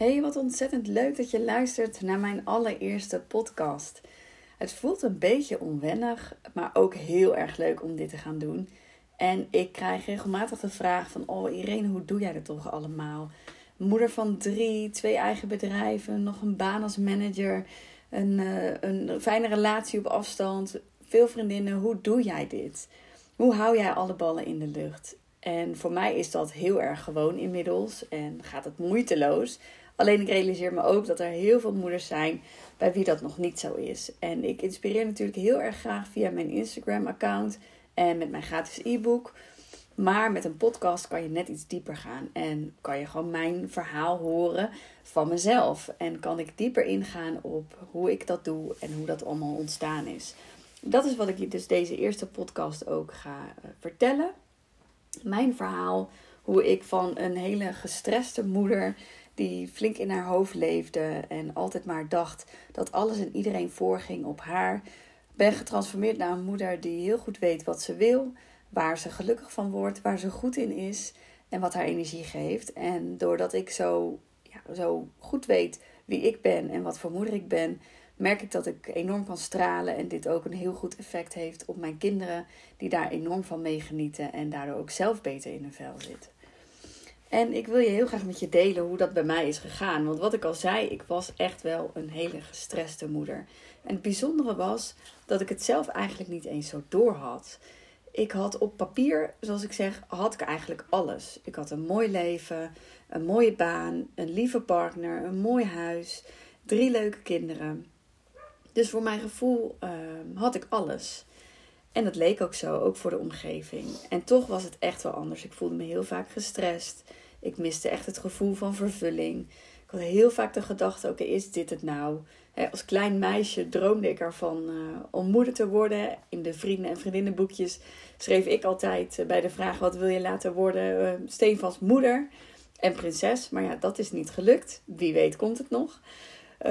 Hey, wat ontzettend leuk dat je luistert naar mijn allereerste podcast. Het voelt een beetje onwennig, maar ook heel erg leuk om dit te gaan doen. En ik krijg regelmatig de vraag van, oh Irene, hoe doe jij dat toch allemaal? Moeder van drie, twee eigen bedrijven, nog een baan als manager, een, uh, een fijne relatie op afstand, veel vriendinnen. Hoe doe jij dit? Hoe hou jij alle ballen in de lucht? En voor mij is dat heel erg gewoon inmiddels en gaat het moeiteloos. Alleen ik realiseer me ook dat er heel veel moeders zijn bij wie dat nog niet zo is. En ik inspireer natuurlijk heel erg graag via mijn Instagram-account en met mijn gratis e-book. Maar met een podcast kan je net iets dieper gaan en kan je gewoon mijn verhaal horen van mezelf. En kan ik dieper ingaan op hoe ik dat doe en hoe dat allemaal ontstaan is. Dat is wat ik dus deze eerste podcast ook ga eh, vertellen. Mijn verhaal, hoe ik van een hele gestreste moeder die flink in haar hoofd leefde en altijd maar dacht dat alles en iedereen voorging op haar, ben getransformeerd naar een moeder die heel goed weet wat ze wil, waar ze gelukkig van wordt, waar ze goed in is en wat haar energie geeft. En doordat ik zo, ja, zo goed weet wie ik ben en wat voor moeder ik ben, merk ik dat ik enorm kan stralen en dit ook een heel goed effect heeft op mijn kinderen, die daar enorm van meegenieten en daardoor ook zelf beter in hun vel zitten. En ik wil je heel graag met je delen hoe dat bij mij is gegaan. Want wat ik al zei, ik was echt wel een hele gestreste moeder. En het bijzondere was dat ik het zelf eigenlijk niet eens zo door had. Ik had op papier, zoals ik zeg, had ik eigenlijk alles. Ik had een mooi leven, een mooie baan, een lieve partner, een mooi huis, drie leuke kinderen. Dus voor mijn gevoel ehm, had ik alles. En dat leek ook zo, ook voor de omgeving. En toch was het echt wel anders. Ik voelde me heel vaak gestrest. Ik miste echt het gevoel van vervulling. Ik had heel vaak de gedachte: oké, is dit het nou? als klein meisje droomde ik ervan uh, om moeder te worden. In de vrienden- en vriendinnenboekjes schreef ik altijd eh, bij de vraag: wat wil je laten worden? Uh, steenvast moeder en prinses. Maar ja, dat is niet gelukt. Wie weet komt het nog.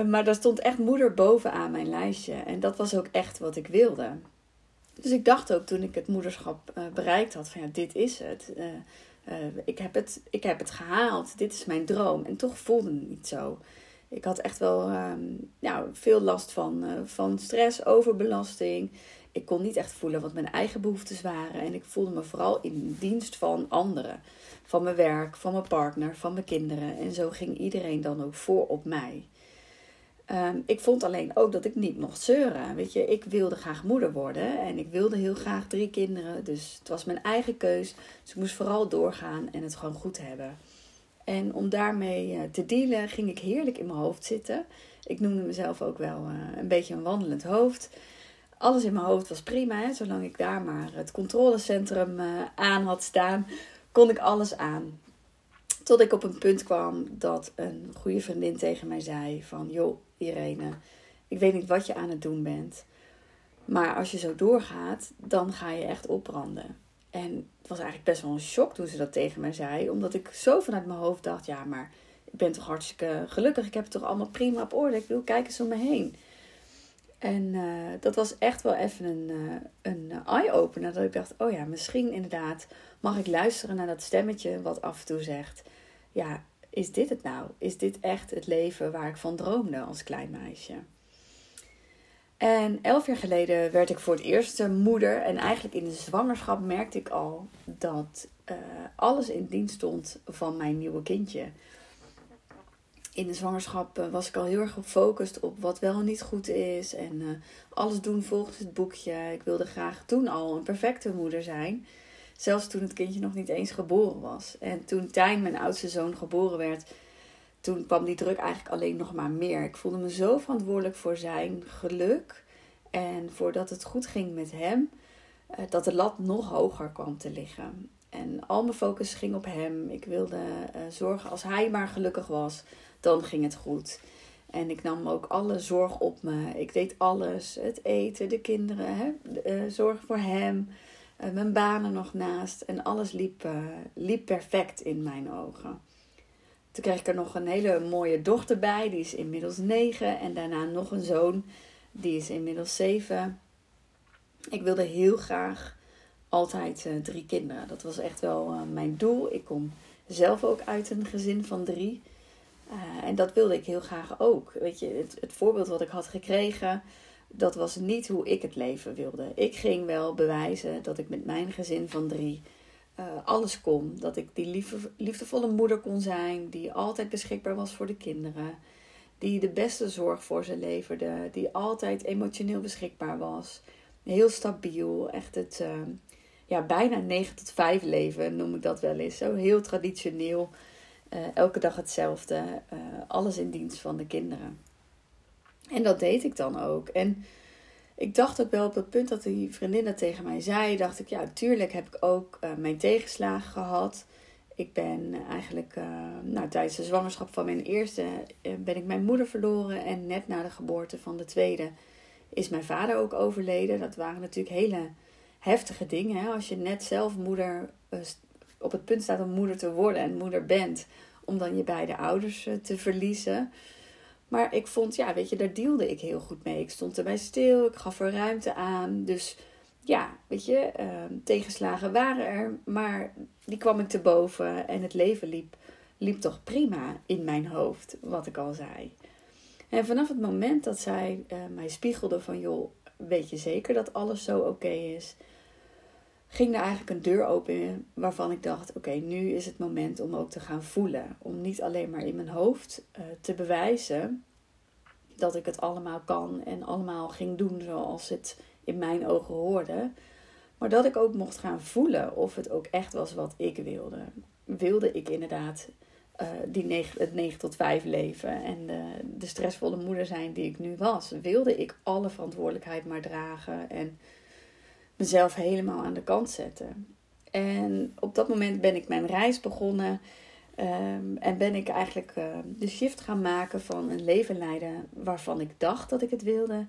maar daar stond echt moeder bovenaan mijn lijstje. En dat was ook echt wat ik wilde. Dus ik dacht ook toen ik het moederschap bereikt had: van ja, dit is het. Uh, ik, heb het, ik heb het gehaald, dit is mijn droom. En toch voelde het niet zo. Ik had echt wel nou, veel last van, van stress, overbelasting. Ik kon niet echt voelen wat mijn eigen behoeftes waren. En ik voelde me vooral in dienst van anderen. Van mijn werk, van mijn partner, van mijn kinderen. En zo ging iedereen dan ook voor op mij. Um, ik vond alleen ook dat ik niet mocht zeuren. Weet je, ik wilde graag moeder worden en ik wilde heel graag drie kinderen. Dus het was mijn eigen keus. Dus ik moest vooral doorgaan en het gewoon goed hebben. En om daarmee uh, te dealen ging ik heerlijk in mijn hoofd zitten. Ik noemde mezelf ook wel uh, een beetje een wandelend hoofd. Alles in mijn hoofd was prima, zolang ik daar maar het controlecentrum uh, aan had staan, kon ik alles aan. Tot ik op een punt kwam dat een goede vriendin tegen mij zei van... joh, Irene, ik weet niet wat je aan het doen bent. Maar als je zo doorgaat, dan ga je echt opbranden. En het was eigenlijk best wel een shock toen ze dat tegen mij zei. Omdat ik zo vanuit mijn hoofd dacht, ja, maar ik ben toch hartstikke gelukkig. Ik heb het toch allemaal prima op orde. Ik wil kijken eens om me heen. En uh, dat was echt wel even een, uh, een eye-opener. Dat ik dacht, oh ja, misschien inderdaad mag ik luisteren naar dat stemmetje wat af en toe zegt ja, is dit het nou? Is dit echt het leven waar ik van droomde als klein meisje? En elf jaar geleden werd ik voor het eerst moeder. En eigenlijk in de zwangerschap merkte ik al dat uh, alles in dienst stond van mijn nieuwe kindje. In de zwangerschap eh, was ik al heel erg gefocust op wat wel en niet goed is. En uh, alles doen volgens het boekje. Ik wilde graag toen al een perfecte moeder zijn. Zelfs toen het kindje nog niet eens geboren was. En toen Tijn, mijn oudste zoon, geboren werd, toen kwam die druk eigenlijk alleen nog maar meer. Ik voelde me zo verantwoordelijk voor zijn geluk en voordat het goed ging met hem, eh, dat de lat nog hoger kwam te liggen. En al mijn focus ging op hem. Ik wilde uh, zorgen als hij maar gelukkig was, dan ging het goed. En ik nam ook alle zorg op me. Ik deed alles: het eten, de kinderen, hè? Uh, zorg voor hem. Uh, mijn banen nog naast. En alles liep, uh, liep perfect in mijn ogen. Toen kreeg ik er nog een hele mooie dochter bij. Die is inmiddels negen. En daarna nog een zoon. Die is inmiddels zeven. Ik wilde heel graag altijd uh, drie kinderen. Dat was echt wel mijn doel. Ik kom zelf ook uit een gezin van drie. Eh, en dat wilde ik heel graag ook. Weet je, het, het voorbeeld wat ik had gekregen, dat was niet hoe ik het leven wilde. Ik ging wel bewijzen dat ik met mijn gezin van drie uh, alles kon. Dat ik die liefde, liefdevolle moeder kon zijn, die altijd beschikbaar was voor de kinderen. Die de beste zorg voor ze leverde, die altijd emotioneel beschikbaar was. Heel stabiel, echt het uh, ja, bijna 9 tot 5 leven noem ik dat wel eens. Zo heel traditioneel, uh, elke dag hetzelfde, alles in dienst van de kinderen. En dat deed ik dan ook. En ik dacht ook wel op het punt dat die vriendin dat tegen mij zei, dacht ik, ja, tuurlijk heb ik ook uh, mijn tegenslagen gehad. Ik ben eigenlijk, uh, nou, tijdens de zwangerschap van mijn eerste ben ik mijn moeder verloren. En net na de geboorte van de tweede is mijn vader ook overleden. Dat waren natuurlijk hele heftige dingen. Hè? Als je net zelf moeder, op het punt staat om moeder te worden en moeder bent, om dan je beide ouders te verliezen. Maar ik vond, ja, weet je, daar deelde ik heel goed mee. Ik stond erbij stil, ik gaf er ruimte aan. Dus ja, weet je, uh, tegenslagen waren er, maar die kwam ik te boven en het leven liep, liep toch prima in mijn hoofd, wat ik al zei. En vanaf het moment dat zij uh, mij spiegelde van, joh, weet je zeker dat alles zo oké is? Ging er eigenlijk een deur open waarvan ik dacht: oké, nu is het moment om ook te gaan voelen. Om niet alleen maar in mijn hoofd uh, te bewijzen dat ik het allemaal kan en allemaal ging doen zoals het in mijn ogen hoorde. Maar dat ik ook mocht gaan voelen of het ook echt was wat ik wilde. Wilde ik inderdaad uh, die 9, het 9 tot 5 leven en de, de stressvolle moeder zijn die ik nu was? Wilde ik alle verantwoordelijkheid maar dragen en mezelf helemaal aan de kant zetten? En op dat moment ben ik mijn reis begonnen. Um, en ben ik eigenlijk uh, de shift gaan maken van een leven leiden waarvan ik dacht dat ik het wilde,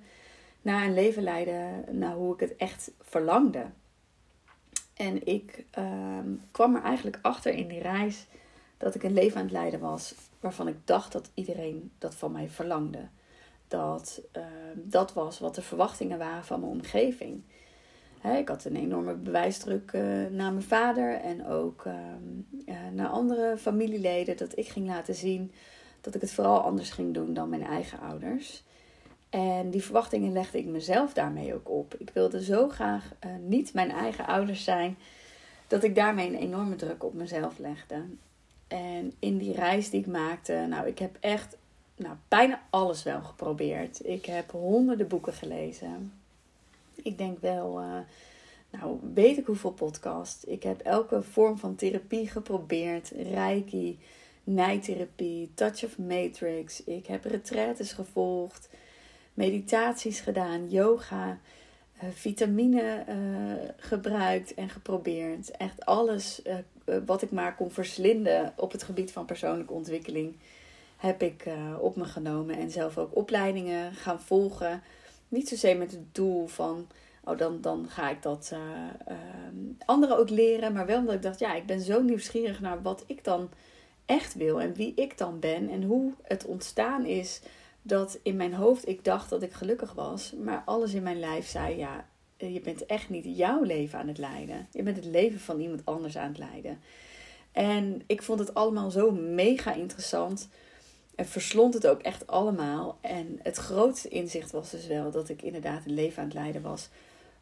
naar een leven leiden naar hoe ik het echt verlangde. En ik um, kwam er eigenlijk achter in die reis dat ik een leven aan het leiden was waarvan ik dacht dat iedereen dat van mij verlangde. Dat dat was wat de verwachtingen waren van mijn omgeving ik had een enorme bewijsdruk uh, naar mijn vader en ook uh, naar andere familieleden. Dat ik ging laten zien dat ik het vooral anders ging doen dan mijn eigen ouders. En die verwachtingen legde ik mezelf daarmee ook op. Ik wilde zo graag uh, niet mijn eigen ouders zijn, dat ik daarmee een enorme druk op mezelf legde. En in die reis die ik maakte, nou, ik heb echt nou, bijna alles wel geprobeerd. Ik heb honderden boeken gelezen. Ik denk wel, uh, nou weet ik hoeveel podcast. Ik heb elke vorm van therapie geprobeerd. Reiki, nijtherapie, touch of matrix. Ik heb retraites gevolgd, meditaties gedaan, yoga, uh, vitamine uh, gebruikt en geprobeerd. Echt alles wat ik maar kon verslinden op het gebied van persoonlijke ontwikkeling heb ik op me genomen en zelf ook opleidingen gaan volgen niet zozeer met het doel van, oh dan, dan ga ik dat uh, anderen ook leren. Maar wel omdat ik dacht, ja, ik ben zo nieuwsgierig naar wat ik dan echt wil. En wie ik dan ben. En hoe het ontstaan is dat in mijn hoofd ik dacht dat ik gelukkig was. Maar alles in mijn lijf zei, ja, je bent echt niet jouw leven aan het leiden. Je bent het leven van iemand anders aan het leiden. En ik vond het allemaal zo mega interessant en verslond het ook echt allemaal. En het grootste inzicht was dus wel dat ik inderdaad een leven aan het leiden was.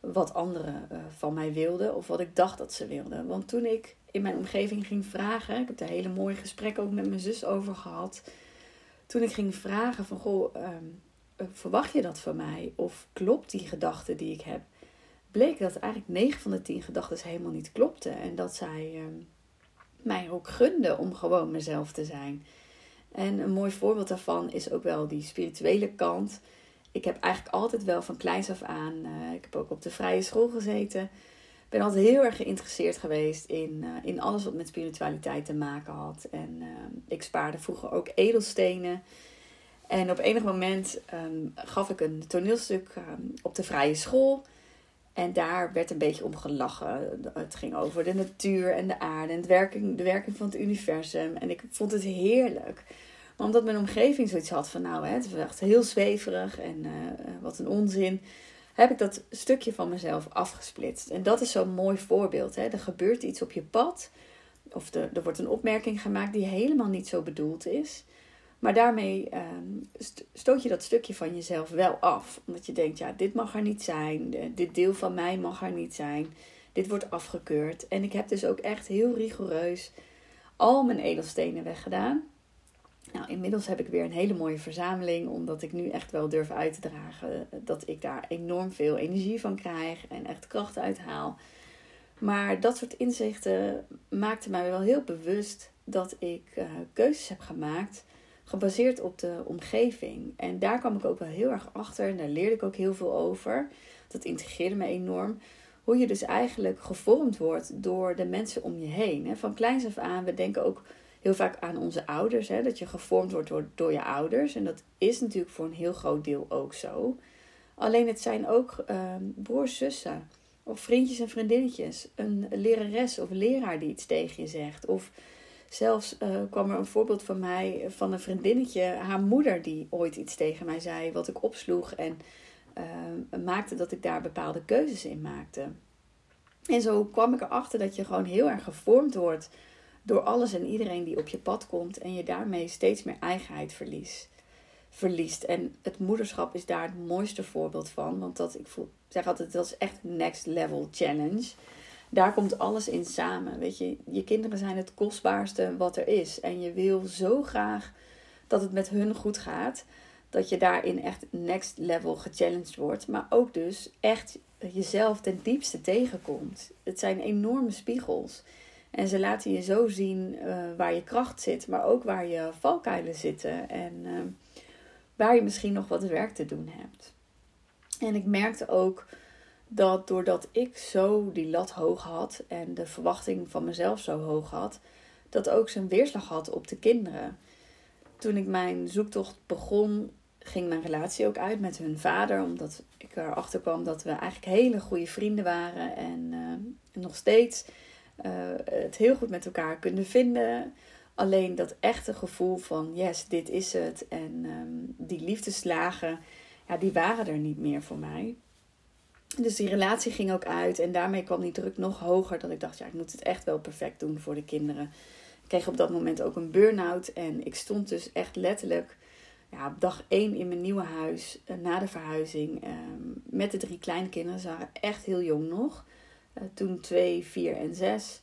Wat anderen uh, van mij wilden. Of wat ik dacht dat ze wilden. Want toen ik in mijn omgeving ging vragen. Ik heb daar hele mooie gesprekken ook met mijn zus over gehad. Toen ik ging vragen van goh, um, verwacht je dat van mij? Of klopt die gedachte die ik heb? Bleek dat eigenlijk 9 van de 10 gedachten helemaal niet klopten. En dat zij um, mij ook gunden om gewoon mezelf te zijn. En een mooi voorbeeld daarvan is ook wel die spirituele kant. Ik heb eigenlijk altijd wel van kleins af aan, uh, ik heb ook op de vrije school gezeten, ben altijd heel erg geïnteresseerd geweest in, uh, in alles wat met spiritualiteit te maken had. En uh, ik spaarde vroeger ook edelstenen. En op enig moment um, gaf ik een toneelstuk um, op de vrije school. En daar werd een beetje om gelachen. Het ging over de natuur en de aarde en de werking, de werking van het universum. En ik vond het heerlijk. Maar omdat mijn omgeving zoiets had van, nou, hè, het is echt heel zweverig en uh, wat een onzin, heb ik dat stukje van mezelf afgesplitst. En dat is zo'n mooi voorbeeld. Hè. Er gebeurt iets op je pad, of er wordt een opmerking gemaakt die helemaal niet zo bedoeld is. Maar daarmee ehm, stoot je dat stukje van jezelf wel af. Omdat je denkt, ja, dit mag er niet zijn. Dit deel van mij mag er niet zijn. Dit wordt afgekeurd. En ik heb dus ook echt heel rigoureus al mijn edelstenen weggedaan. Nou, inmiddels heb ik weer een hele mooie verzameling, omdat ik nu echt wel durf uit te dragen dat ik daar enorm veel energie van krijg en echt kracht uithaal. Maar dat soort inzichten maakte mij wel heel bewust dat ik uh, keuzes heb gemaakt gebaseerd op de omgeving. En daar kwam ik ook wel heel erg achter en daar leerde ik ook heel veel over. Dat integreerde me enorm. Hoe je dus eigenlijk gevormd wordt door de mensen om je heen. Van kleins af aan, we denken ook heel vaak aan onze ouders. Hè, dat je gevormd wordt door, door je ouders. En dat is natuurlijk voor een heel groot deel ook zo. Alleen het zijn ook ehm, broers, zussen. Of vriendjes en vriendinnetjes. Een lerares of leraar die iets tegen je zegt. Of zelfs uh, kwam er een voorbeeld van mij van een vriendinnetje. Haar moeder die ooit iets tegen mij zei. Wat ik opsloeg. En uh, maakte dat ik daar bepaalde keuzes in maakte. En zo kwam ik erachter dat je gewoon heel erg gevormd wordt door alles en iedereen die op je pad komt en je daarmee steeds meer eigenheid verliest. verliest. En het moederschap is daar het mooiste voorbeeld van, want dat, ik voel, zeg altijd, dat is echt next level challenge. Daar komt alles in samen. Weet je, je kinderen zijn het kostbaarste wat er is. En je wil zo graag dat het met hun goed gaat. Dat je daarin echt next level gechallenged wordt. Maar ook dus echt jezelf ten diepste tegenkomt. Het zijn enorme spiegels. En ze laten je zo zien uh, waar je kracht zit, maar ook waar je valkuilen zitten en uh, waar je misschien nog wat werk te doen hebt. En ik merkte ook dat doordat ik zo die lat hoog had en de verwachting van mezelf zo hoog had, dat ook zijn weerslag had op de kinderen. Toen ik mijn zoektocht begon, ging mijn relatie ook uit met hun vader, omdat ik erachter kwam dat we eigenlijk hele goede vrienden waren en uh, nog steeds uh, het heel goed met elkaar kunnen vinden. Alleen dat echte gevoel van yes, dit is het. En um, die liefdeslagen, ja, die waren er niet meer voor mij. Dus die relatie ging ook uit. En daarmee kwam die druk nog hoger. Dat ik dacht, ja, ik moet het echt wel perfect doen voor de kinderen. Ik kreeg op dat moment ook een burn-out. En ik stond dus echt letterlijk ja, op dag één in mijn nieuwe huis. Uh, na de verhuizing. Um, met de drie kleine kinderen. Ze waren echt heel jong nog. Eh, toen twee, vier en zes.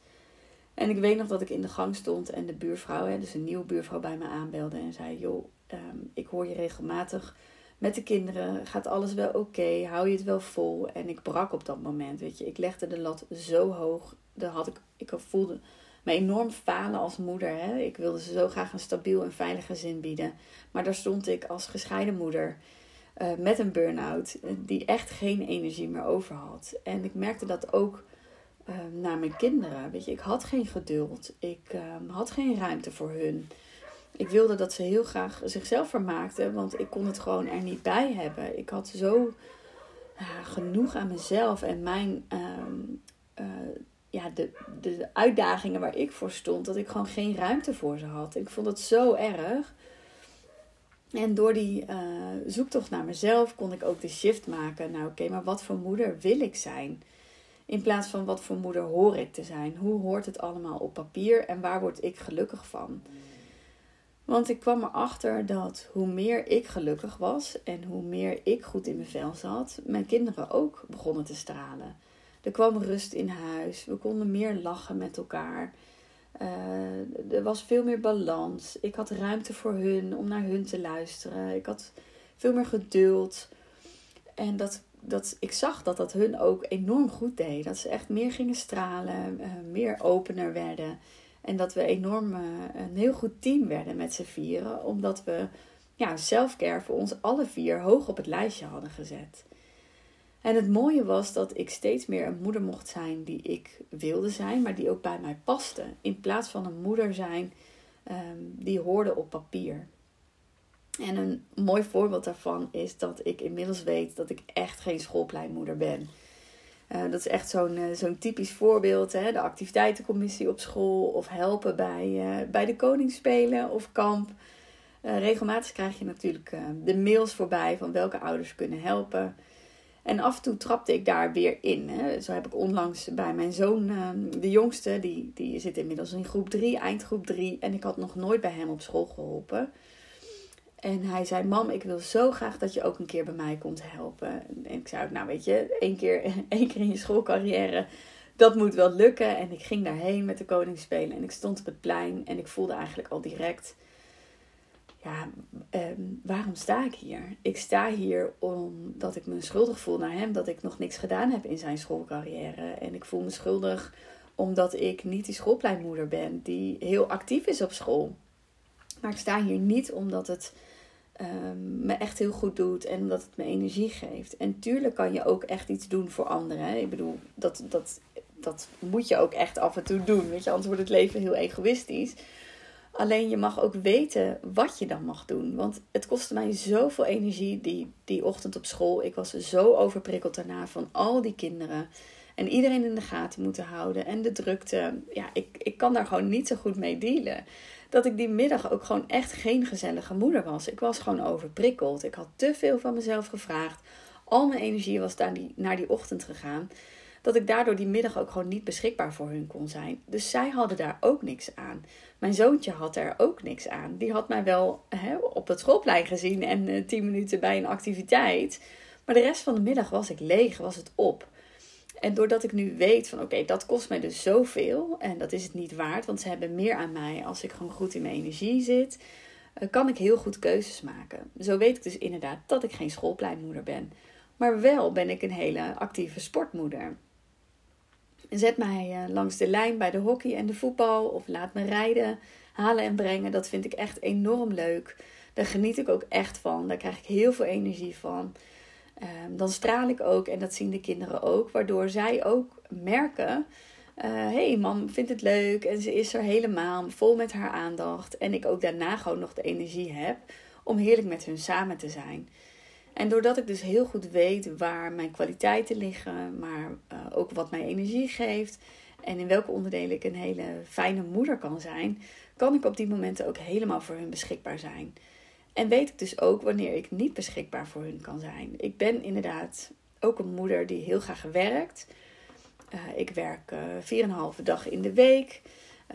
En ik weet nog dat ik in de gang stond en de buurvrouw, dus een nieuwe buurvrouw, bij me aanbelde en zei: Joh, um, ik hoor je regelmatig met de kinderen. Gaat alles wel oké? Hou je het wel vol? En ik brak op dat moment, weet je. Ik legde de lat zo hoog. Daar had ik, ik voelde me enorm falen als moeder. Hè. Ik wilde ze zo graag een stabiel en veilig gezin bieden. Maar daar stond ik als gescheiden moeder. Uh, met een burn-out, die echt geen energie meer over had. En ik merkte dat ook uh, naar mijn kinderen. Weet je, ik had geen geduld. Ik uh, had geen ruimte voor hun. Ik wilde dat ze heel graag zichzelf vermaakten, want ik kon het gewoon er niet bij hebben. Ik had zo genoeg aan mezelf en mijn, ehm, ja, de, de uitdagingen waar ik voor stond, dat ik gewoon geen ruimte voor ze had. Ik vond het zo erg. En door die uh, zoektocht naar mezelf kon ik ook de shift maken. Nou, oké, maar wat voor moeder wil ik zijn? In plaats van wat voor moeder hoor ik te zijn? Hoe hoort het allemaal op papier en waar word ik gelukkig van? Want ik kwam erachter dat hoe meer ik gelukkig was en hoe meer ik goed in mijn vel zat, mijn kinderen ook begonnen te stralen. Er kwam rust in huis, we konden meer lachen met elkaar. Uh, er was veel meer balans. Ik had ruimte voor hun om naar hun te luisteren. Ik had veel meer geduld. En dat, dat, ik zag dat dat hun ook enorm goed deed. Dat ze echt meer gingen stralen, uh, meer opener werden. En dat we enorm uh, een heel goed team werden met z'n vieren. Omdat we ja, selfcare voor ons alle vier hoog op het lijstje hadden gezet. En het mooie was dat ik steeds meer een moeder mocht zijn die ik wilde zijn, maar die ook bij mij paste. In plaats van een moeder zijn um, die hoorde op papier. En een mooi voorbeeld daarvan is dat ik inmiddels weet dat ik echt geen schoolpleinmoeder ben. Uh, dat is echt zo'n uh, zo'n typisch voorbeeld. Hè? De activiteitencommissie op school of helpen bij, uh, bij de koningsspelen of kamp. regelmatig krijg je natuurlijk de mails voorbij van welke ouders kunnen helpen. En af en toe trapte ik daar weer in. Hè. Zo heb ik onlangs bij mijn zoon, ehm, de jongste, die, die zit inmiddels in groep 3, eindgroep 3. En ik had nog nooit bij hem op school geholpen. En hij zei: Mam, ik wil zo graag dat je ook een keer bij mij komt helpen. En ik zei: Nou, weet je, één keer, één keer in je schoolcarrière, dat moet wel lukken. En ik ging daarheen met de koningsspelen en ik stond op het plein en ik voelde eigenlijk al direct: Ja, ehm, waarom sta ik hier? Ik sta hier omdat ik me schuldig voel naar hem dat ik nog niks gedaan heb in zijn schoolcarrière. En ik voel me schuldig omdat ik niet die schoolpleinmoeder ben die heel actief is op school. Maar ik sta hier niet omdat het um, me echt heel goed doet en omdat het me energie geeft. En tuurlijk kan je ook echt iets doen voor anderen. Ik bedoel, dat, dat, dat moet je ook echt af en toe doen. Weet je, anders wordt het leven heel egoïstisch. Alleen je mag ook weten wat je dan mag doen. Want het kostte mij zoveel energie die, die ochtend op school. Ik was zo overprikkeld daarna van al die kinderen. En iedereen in de gaten moeten houden. En de drukte. Ja, ik, ik kan daar gewoon niet zo goed mee dealen dat ik die middag ook gewoon echt geen gezellige moeder was. Ik was gewoon overprikkeld. Ik had te veel van mezelf gevraagd. Al mijn energie was daar die, naar die ochtend gegaan. Dat ik daardoor die middag ook gewoon niet beschikbaar voor hun kon zijn. Dus zij hadden daar ook niks aan. Mijn zoontje had er ook niks aan. Die had mij wel hè, op het schoolplein gezien en uh, tien minuten bij een activiteit. Maar de rest van de middag was ik leeg, was het op. En doordat ik nu weet van oké, dat kost mij dus zoveel en dat is het niet waard, want ze hebben meer aan mij als ik gewoon goed in mijn energie zit, eh, kan ik heel goed keuzes maken. Zo weet ik dus inderdaad dat ik geen schoolpleinmoeder ben, maar wel ben ik een hele actieve sportmoeder. Zet mij eh, langs de lijn bij de hockey en de voetbal of laat me rijden, halen en brengen. Dat vind ik echt enorm leuk. Daar geniet ik ook echt van. Daar krijg ik heel veel energie van. Ehm, dan straal ik ook en dat zien de kinderen ook, waardoor zij ook merken: hé, uh, hey, mam vindt het leuk en ze is er helemaal vol met haar aandacht. En ik ook daarna gewoon nog de energie heb om heerlijk met hun samen te zijn. En doordat ik dus heel goed weet waar mijn kwaliteiten liggen, maar uh, ook wat mij energie geeft en in welke onderdelen ik een hele fijne moeder kan zijn, kan ik op die momenten ook helemaal voor hun beschikbaar zijn. En weet ik dus ook wanneer ik niet beschikbaar voor hun kan zijn. Ik ben inderdaad ook een moeder die heel graag werkt. Uh, ik werk uh, eh, 4,5 dag in de week.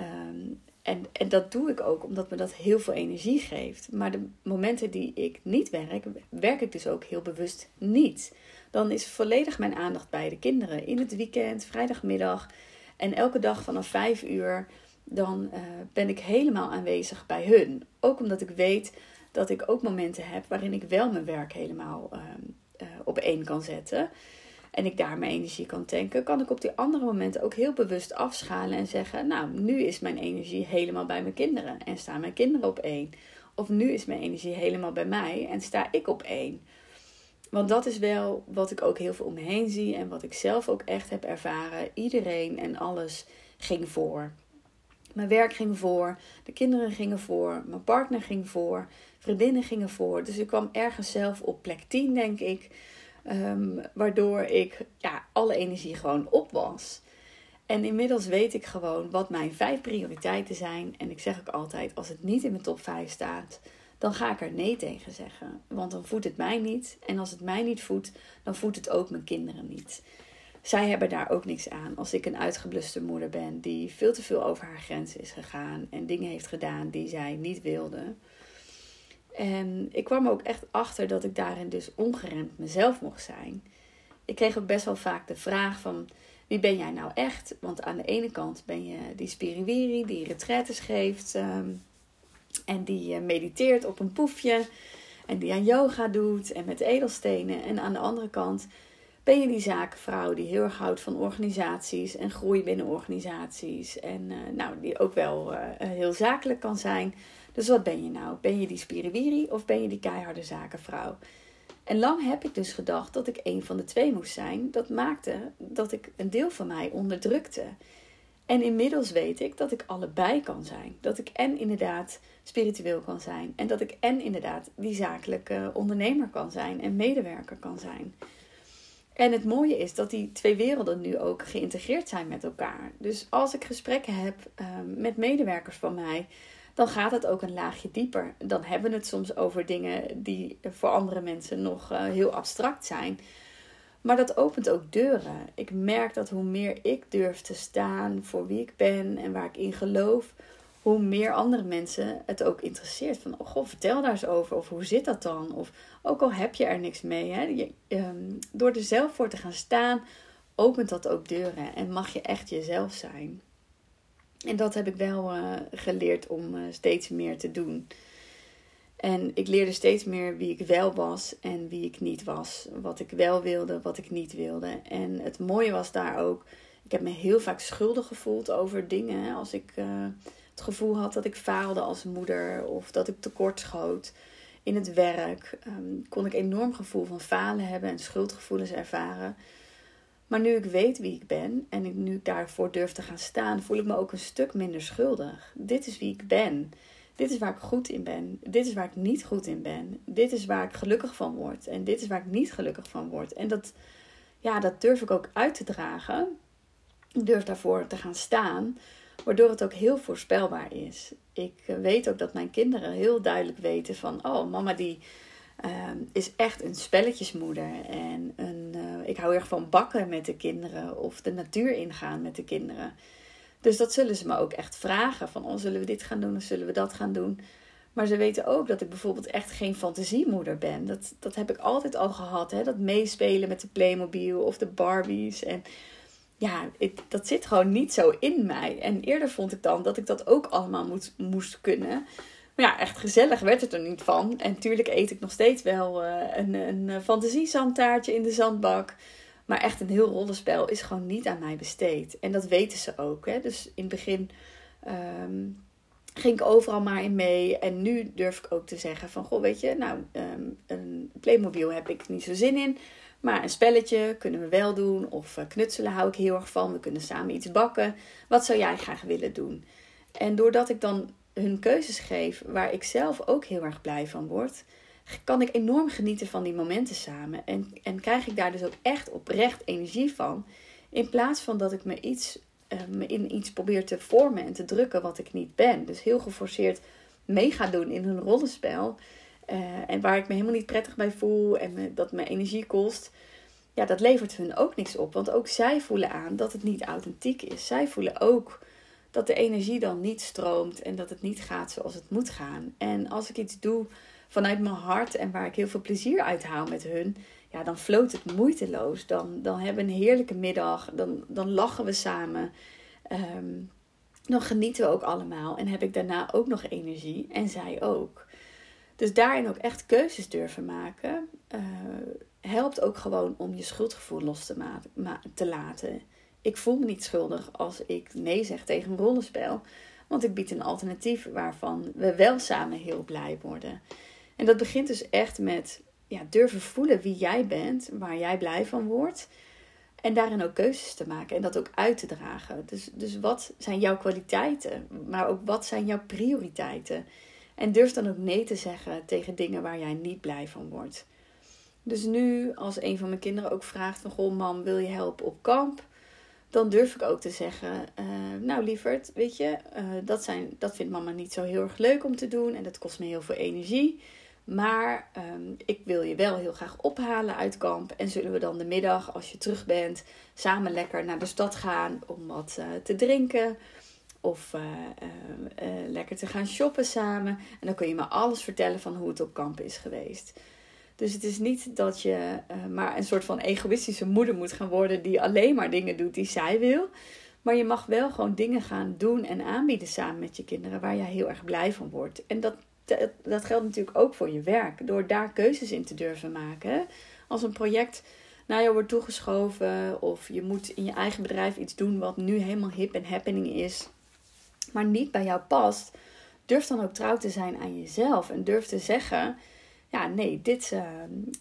Um, en, en dat doe ik ook omdat me dat heel veel energie geeft. Maar de momenten die ik niet werk, werk ik dus ook heel bewust niet. Dan is volledig mijn aandacht bij de kinderen. In het weekend, vrijdagmiddag en elke dag vanaf 5 uur. Dan uh, ben ik helemaal aanwezig bij hun. Ook omdat ik weet dat ik ook momenten heb waarin ik wel mijn werk helemaal uh, uh, op één kan zetten. En ik daar mijn energie kan tanken, kan ik op die andere momenten ook heel bewust afschalen en zeggen: Nou, nu is mijn energie helemaal bij mijn kinderen en staan mijn kinderen op één. Of nu is mijn energie helemaal bij mij en sta ik op één. Want dat is wel wat ik ook heel veel om me heen zie en wat ik zelf ook echt heb ervaren. Iedereen en alles ging voor. Mijn werk ging voor, de kinderen gingen voor, mijn partner ging voor, vriendinnen gingen voor. Dus ik kwam ergens zelf op plek 10, denk ik. Um, waardoor ik ja, alle energie gewoon op was. En inmiddels weet ik gewoon wat mijn vijf prioriteiten zijn. En ik zeg ook altijd: als het niet in mijn top 5 staat, dan ga ik er nee tegen zeggen. Want dan voedt het mij niet. En als het mij niet voedt, dan voedt het ook mijn kinderen niet zij hebben daar ook niks aan. Als ik een uitgebluste moeder ben die veel te veel over haar grenzen is gegaan en dingen heeft gedaan die zij niet wilde. En ik kwam ook echt achter dat ik daarin dus ongeremd mezelf mocht zijn. Ik kreeg ook best wel vaak de vraag van wie ben jij nou echt? Want aan de ene kant ben je die spiriwiri die retraites geeft um, en die uh, mediteert op een poefje en die aan yoga doet en met edelstenen. En aan de andere kant ben je die zakenvrouw die heel erg houdt van organisaties en groei binnen organisaties. En uh, nou, die ook wel uh, heel zakelijk kan zijn. Dus wat ben je nou? Ben je die spiriwiri of ben je die keiharde zakenvrouw? En lang heb ik dus gedacht dat ik een van de twee moest zijn. Dat maakte dat ik een deel van mij onderdrukte. En inmiddels weet ik dat ik allebei kan zijn. Dat ik en inderdaad spiritueel kan zijn. En dat ik en inderdaad die zakelijke ondernemer kan zijn en medewerker kan zijn. En het mooie is dat die twee werelden nu ook geïntegreerd zijn met elkaar. Dus als ik gesprekken heb ehm, met medewerkers van mij, dan gaat het ook een laagje dieper. Dan hebben we het soms over dingen die voor andere mensen nog uh, heel abstract zijn. Maar dat opent ook deuren. Ik merk dat hoe meer ik durf te staan voor wie ik ben en waar ik in geloof, hoe meer andere mensen het ook interesseert. Van, oh goh, vertel daar eens over. Of hoe zit dat dan? Of ook al heb je er niks mee. Hè? Je, um, door er zelf voor te gaan staan, opent dat ook deuren. En mag je echt jezelf zijn. En dat heb ik wel uh, geleerd om uh, steeds meer te doen. En ik leerde steeds meer wie ik wel was en wie ik niet was. Wat ik wel wilde, wat ik niet wilde. En het mooie was daar ook. Ik heb me heel vaak schuldig gevoeld over dingen. Als ik uh, het gevoel had dat ik faalde als moeder of dat ik tekort schoot in het werk, um, kon ik enorm gevoel van falen hebben en schuldgevoelens ervaren. Maar nu ik weet wie ik ben en ik nu daarvoor durf te gaan staan, voel ik me ook een stuk minder schuldig. Dit is wie ik ben. Dit is waar ik goed in ben. Dit is waar ik niet goed in ben. Dit is waar ik gelukkig van word. En dit is waar ik niet gelukkig van word. En dat, ja, dat durf ik ook uit te dragen. Ik durf daarvoor te gaan staan. Waardoor het ook heel voorspelbaar is. Ik eh, weet ook dat mijn kinderen heel duidelijk weten van... Oh, mama die uh, is echt een spelletjesmoeder. En een, uh, ik hou erg van bakken met de kinderen. Of de natuur ingaan met de kinderen. Dus dat zullen ze me ook echt vragen. Van, oh, zullen we dit gaan doen of zullen we dat gaan doen? Maar ze weten ook dat ik bijvoorbeeld echt geen fantasiemoeder ben. Dat, dat heb ik altijd al gehad. Hè? Dat meespelen met de Playmobil of de Barbies. En ja, dat zit gewoon niet zo in mij. En eerder vond ik dan dat ik dat ook allemaal moet, moest kunnen. Maar ja, echt gezellig werd het er niet van. En natuurlijk eet ik nog steeds wel uh, een, een fantasiezandtaartje in de zandbak. Maar echt een heel rollenspel is gewoon niet aan mij besteed. En dat weten ze ook. Hè? Dus in het begin um, ging ik overal maar in mee. En nu durf ik ook te zeggen van... Goh, weet je, nou, um, een Playmobil heb ik niet zo zin in. Maar een spelletje kunnen we wel doen. Of uh, knutselen hou ik heel erg van. We kunnen samen iets bakken. Wat zou jij graag willen doen? En doordat ik dan hun keuzes geef waar ik zelf ook heel erg blij van word kan ik enorm genieten van die momenten samen. En, en krijg ik daar dus ook echt oprecht energie van. In plaats van dat ik me, iets, uh, me in iets probeer te vormen en te drukken wat ik niet ben. Dus heel geforceerd mee ga doen in een rollenspel. Uh, en waar ik me helemaal niet prettig bij voel en dat me energie kost. Ja, dat levert hun ook niks op. Want ook zij voelen aan dat het niet authentiek is. Zij voelen ook dat de energie dan niet stroomt en dat het niet gaat zoals het moet gaan. En als ik iets doe vanuit mijn hart en waar ik heel veel plezier uit haal met hun, ja, dan floot het moeiteloos. Dan, dan hebben we een heerlijke middag. Dan, dan lachen we samen. Um, dan genieten we ook allemaal. En heb ik daarna ook nog energie. En zij ook. Dus daarin ook echt keuzes durven maken. Uh, helpt ook gewoon om je schuldgevoel los te, te laten. Ik voel me niet schuldig als ik nee zeg tegen een rollenspel. Want ik bied een alternatief waarvan we wel samen heel blij worden. En dat begint dus echt met ja, durven voelen wie jij bent, waar jij blij van wordt. En daarin ook keuzes te maken en dat ook uit te dragen. Dus, dus wat zijn jouw kwaliteiten, maar ook wat zijn jouw prioriteiten? En durf dan ook nee te zeggen tegen dingen waar jij niet blij van wordt. Dus nu, als een van mijn kinderen ook vraagt van... Goh, mam, wil je helpen op kamp? Dan durf ik ook te zeggen... Uh, nou, lieverd, weet je... Uh, dat, zijn, dat vindt mama niet zo heel erg leuk om te doen. En dat kost me heel veel energie. Maar um, ik wil je wel heel graag ophalen uit kamp. En zullen we dan de middag, als je terug bent, samen lekker naar de stad gaan om wat uh, te drinken. Of uh, uh, lekker te gaan shoppen samen. En dan kun je me alles vertellen van hoe het op kamp is geweest. Dus het is niet dat je maar een soort van egoïstische moeder moet gaan worden die alleen maar dingen doet die zij wil. Maar je mag wel gewoon dingen gaan doen en aanbieden samen met je kinderen waar jij heel erg blij van wordt. En dat dat geldt natuurlijk ook voor je werk. Door daar keuzes in te durven maken. Als een project naar je wordt toegeschoven. Of je moet in je eigen bedrijf iets doen wat nu helemaal hip en happening is. Maar niet bij jou past. Durf dan ook trouw te zijn aan jezelf. En durf te zeggen. Ja, nee, dit, uh,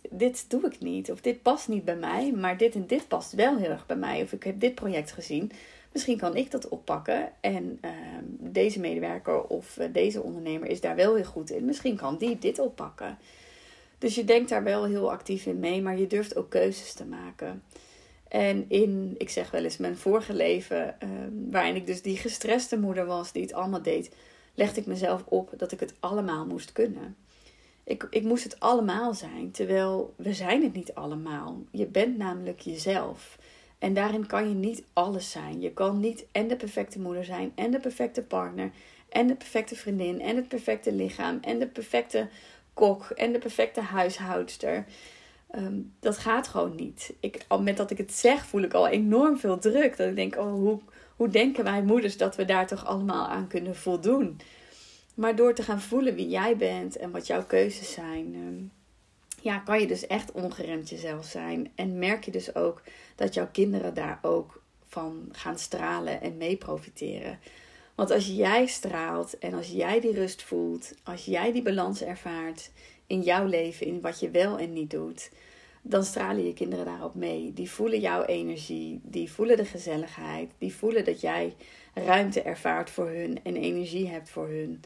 dit doe ik niet. Of dit past niet bij mij. Maar dit en dit past wel heel erg bij mij. Of ik heb dit project gezien. Misschien kan ik dat oppakken en ehm, deze medewerker of eh, deze ondernemer is daar wel heel goed in. Misschien kan die dit oppakken. Dus je denkt daar wel heel actief in mee, maar je durft ook keuzes te maken. En in, ik zeg wel eens, mijn vorige leven, uh, waarin ik dus die gestreste moeder was die het allemaal deed, legde ik mezelf op dat ik het allemaal moest kunnen. Ik, ik moest het allemaal zijn, terwijl we zijn het niet allemaal. Je bent namelijk jezelf. En daarin kan je niet alles zijn. Je kan niet en de perfecte moeder zijn en de perfecte partner en de perfecte vriendin en het perfecte lichaam en de perfecte kok en de perfecte huishoudster. Ehm, dat gaat gewoon niet. Ik, al met dat ik het zeg, voel ik al enorm veel druk. Dat ik denk, oh, hoe, hoe denken wij moeders dat we daar toch allemaal aan kunnen voldoen? Maar door te gaan voelen wie jij bent en wat jouw keuzes zijn, ehm, ja, kan je dus echt ongeremd jezelf zijn. En merk je dus ook dat jouw kinderen daar ook van gaan stralen en mee profiteren. Want als jij straalt en als jij die rust voelt, als jij die balans ervaart in jouw leven, in wat je wel en niet doet, dan stralen je kinderen daarop mee. Die voelen jouw energie, die voelen de gezelligheid, die voelen dat jij ruimte ervaart voor hun en energie hebt voor hun.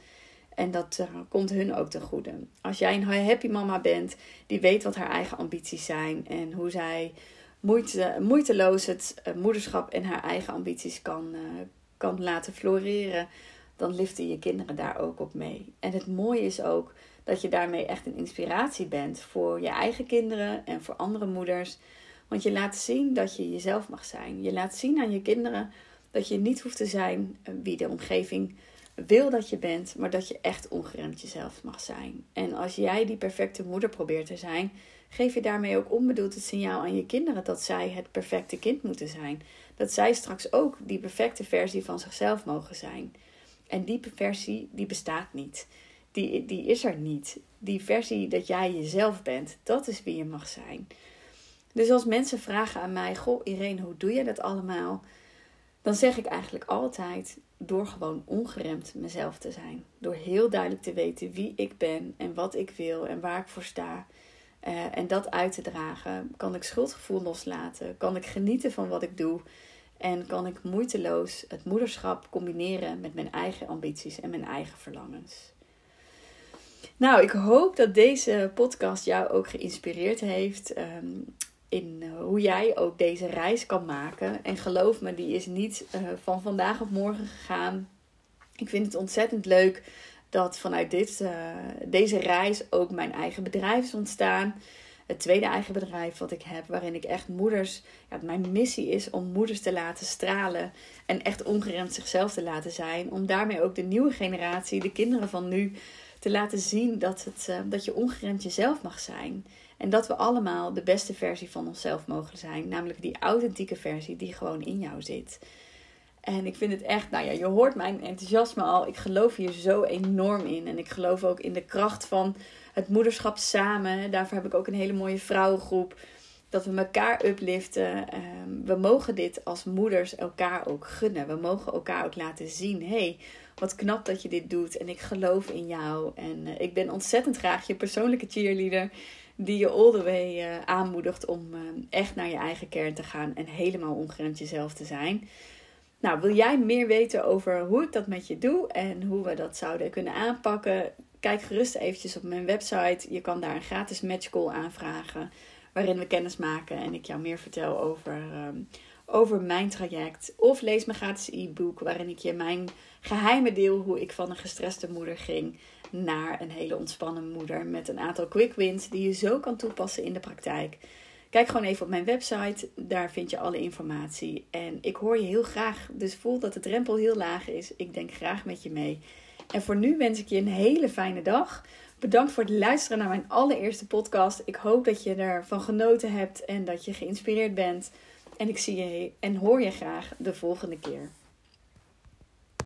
En dat uh, komt hun ook ten goede. Als jij een happy mama bent, die weet wat haar eigen ambities zijn en hoe zij moeite, moeiteloos het uh, moederschap en haar eigen ambities kan, uh, kan laten floreren, dan liften je kinderen daar ook op mee. En het mooie is ook dat je daarmee echt een inspiratie bent voor je eigen kinderen en voor andere moeders. Want je laat zien dat je jezelf mag zijn. Je laat zien aan je kinderen dat je niet hoeft te zijn wie de omgeving wil dat je bent, maar dat je echt ongeremd jezelf mag zijn. En als jij die perfecte moeder probeert te zijn, geef je daarmee ook onbedoeld het signaal aan je kinderen dat zij het perfecte kind moeten zijn. Dat zij straks ook die perfecte versie van zichzelf mogen zijn. En die versie, die bestaat niet. Die, die is er niet. Die versie dat jij jezelf bent, dat is wie je mag zijn. Dus als mensen vragen aan mij: Goh, Irene, hoe doe je dat allemaal? Dan zeg ik eigenlijk altijd: door gewoon ongeremd mezelf te zijn. Door heel duidelijk te weten wie ik ben en wat ik wil en waar ik voor sta. Uh, en dat uit te dragen, kan ik schuldgevoel loslaten, kan ik genieten van wat ik doe en kan ik moeiteloos het moederschap combineren met mijn eigen ambities en mijn eigen verlangens. Nou, ik hoop dat deze podcast jou ook geïnspireerd heeft. Um, in eh, hoe jij ook deze reis kan maken. En geloof me, die is niet uh, van vandaag op morgen gegaan. Ik vind het ontzettend leuk dat vanuit dit, uh, deze reis ook mijn eigen bedrijf is ontstaan. Het tweede eigen bedrijf wat ik heb, waarin ik echt moeders. Ja, mijn missie is om moeders te laten stralen en echt ongeremd zichzelf te laten zijn. Om daarmee ook de nieuwe generatie, de kinderen van nu, te laten zien dat, het, dat je ongeremd jezelf mag zijn. En dat we allemaal de beste versie van onszelf mogen zijn. Namelijk die authentieke versie die gewoon in jou zit. En ik vind het echt, nou ja, je hoort mijn enthousiasme al. Ik geloof hier zo enorm in. En ik geloof ook in de kracht van het moederschap samen. Daarvoor heb ik ook een hele mooie vrouwengroep. Dat we elkaar upliften. Ehm, we mogen dit als moeders elkaar ook gunnen. We mogen elkaar ook laten zien. hey, wat knap dat je dit doet. En ik geloof in jou. En eh, ik ben ontzettend graag je persoonlijke cheerleader die je all the way uh, aanmoedigt om uh, echt naar je eigen kern te gaan en helemaal ongeremd jezelf te zijn. Nou, wil jij meer weten over hoe ik dat met je doe en hoe we dat zouden kunnen aanpakken? Kijk gerust eventjes op mijn website. Je kan daar een gratis matchcall aanvragen waarin we kennis maken en ik jou meer vertel over, um, over mijn traject. Of lees mijn gratis e-book waarin ik je mijn geheimen deel hoe ik van een gestreste moeder ging naar een hele ontspannen moeder met een aantal quick wins die je zo kan toepassen in de praktijk. Kijk gewoon even op mijn website, daar vind je alle informatie. En ik hoor je heel graag, dus voel dat de drempel heel laag is. Ik denk graag met je mee. En voor nu wens ik je een hele fijne dag. Bedankt voor het luisteren naar mijn allereerste podcast. Ik hoop dat je ervan genoten hebt en dat je geïnspireerd bent. En ik zie je en hoor je graag de volgende keer.